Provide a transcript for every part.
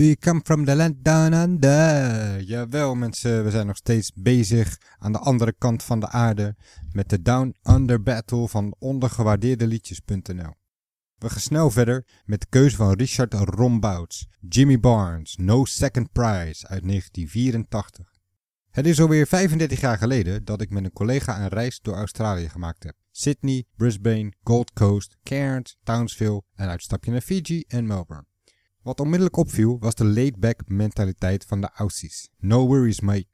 You come from the land down under? Jawel mensen, we zijn nog steeds bezig aan de andere kant van de aarde met de Down Under Battle van ondergewaardeerde liedjes.nl. We gaan snel verder met de keuze van Richard Rombouts, Jimmy Barnes, No Second Prize uit 1984. Het is alweer 35 jaar geleden dat ik met een collega een reis door Australië gemaakt heb. Sydney, Brisbane, Gold Coast, Cairns, Townsville en uitstapje naar Fiji en Melbourne. Wat onmiddellijk opviel was de laid-back mentaliteit van de Aussies. No worries mate.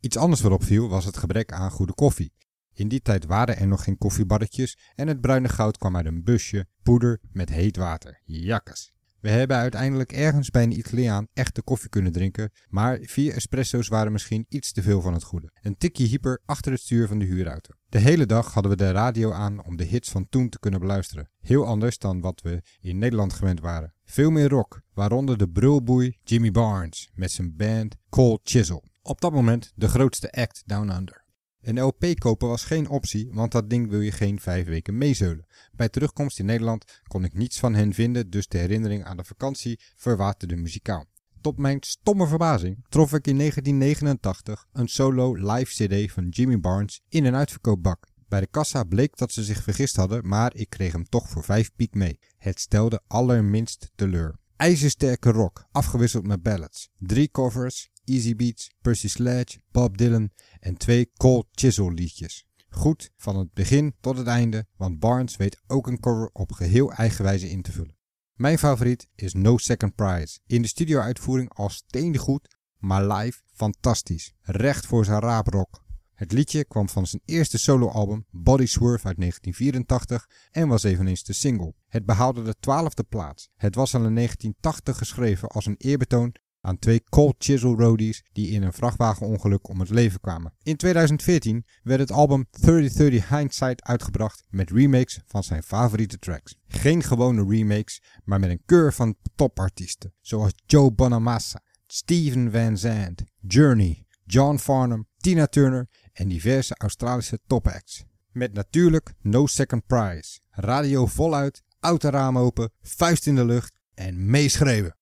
Iets anders wat opviel was het gebrek aan goede koffie. In die tijd waren er nog geen koffiebarretjes en het bruine goud kwam uit een busje poeder met heet water. Jakkes. We hebben uiteindelijk ergens bij een Italiaan echte koffie kunnen drinken, maar vier espresso's waren misschien iets te veel van het goede. Een tikje hyper achter het stuur van de huurauto. De hele dag hadden we de radio aan om de hits van toen te kunnen beluisteren. Heel anders dan wat we in Nederland gewend waren. Veel meer rock, waaronder de brulboei Jimmy Barnes met zijn band Cold Chisel. Op dat moment de grootste act Down Under. Een LP kopen was geen optie, want dat ding wil je geen vijf weken meezeulen. Bij terugkomst in Nederland kon ik niets van hen vinden, dus de herinnering aan de vakantie verwaterde muzikaal. Tot mijn stomme verbazing trof ik in 1989 een solo live CD van Jimmy Barnes in een uitverkoopbak. Bij de kassa bleek dat ze zich vergist hadden, maar ik kreeg hem toch voor 5 piek mee. Het stelde allerminst teleur. IJzersterke rock, afgewisseld met ballads. Drie covers, Easy Beats, Percy Sledge, Bob Dylan en twee Cold Chisel liedjes. Goed van het begin tot het einde, want Barnes weet ook een cover op geheel eigen wijze in te vullen. Mijn favoriet is No Second Prize. In de studio-uitvoering al steengoed, maar live fantastisch. Recht voor zijn raaprock. Het liedje kwam van zijn eerste soloalbum Body Swerve uit 1984 en was eveneens de single. Het behaalde de twaalfde plaats. Het was al in 1980 geschreven als een eerbetoon aan twee Cold Chisel roadies die in een vrachtwagenongeluk om het leven kwamen. In 2014 werd het album 3030 Hindsight uitgebracht met remakes van zijn favoriete tracks. Geen gewone remakes, maar met een keur van topartiesten zoals Joe Bonamassa, Steven Van Zandt, Journey, John Farnham, Tina Turner en diverse Australische topacts. Met natuurlijk No Second Prize, radio voluit, autoraam open, vuist in de lucht en meeschreeuwen.